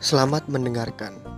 Selamat mendengarkan.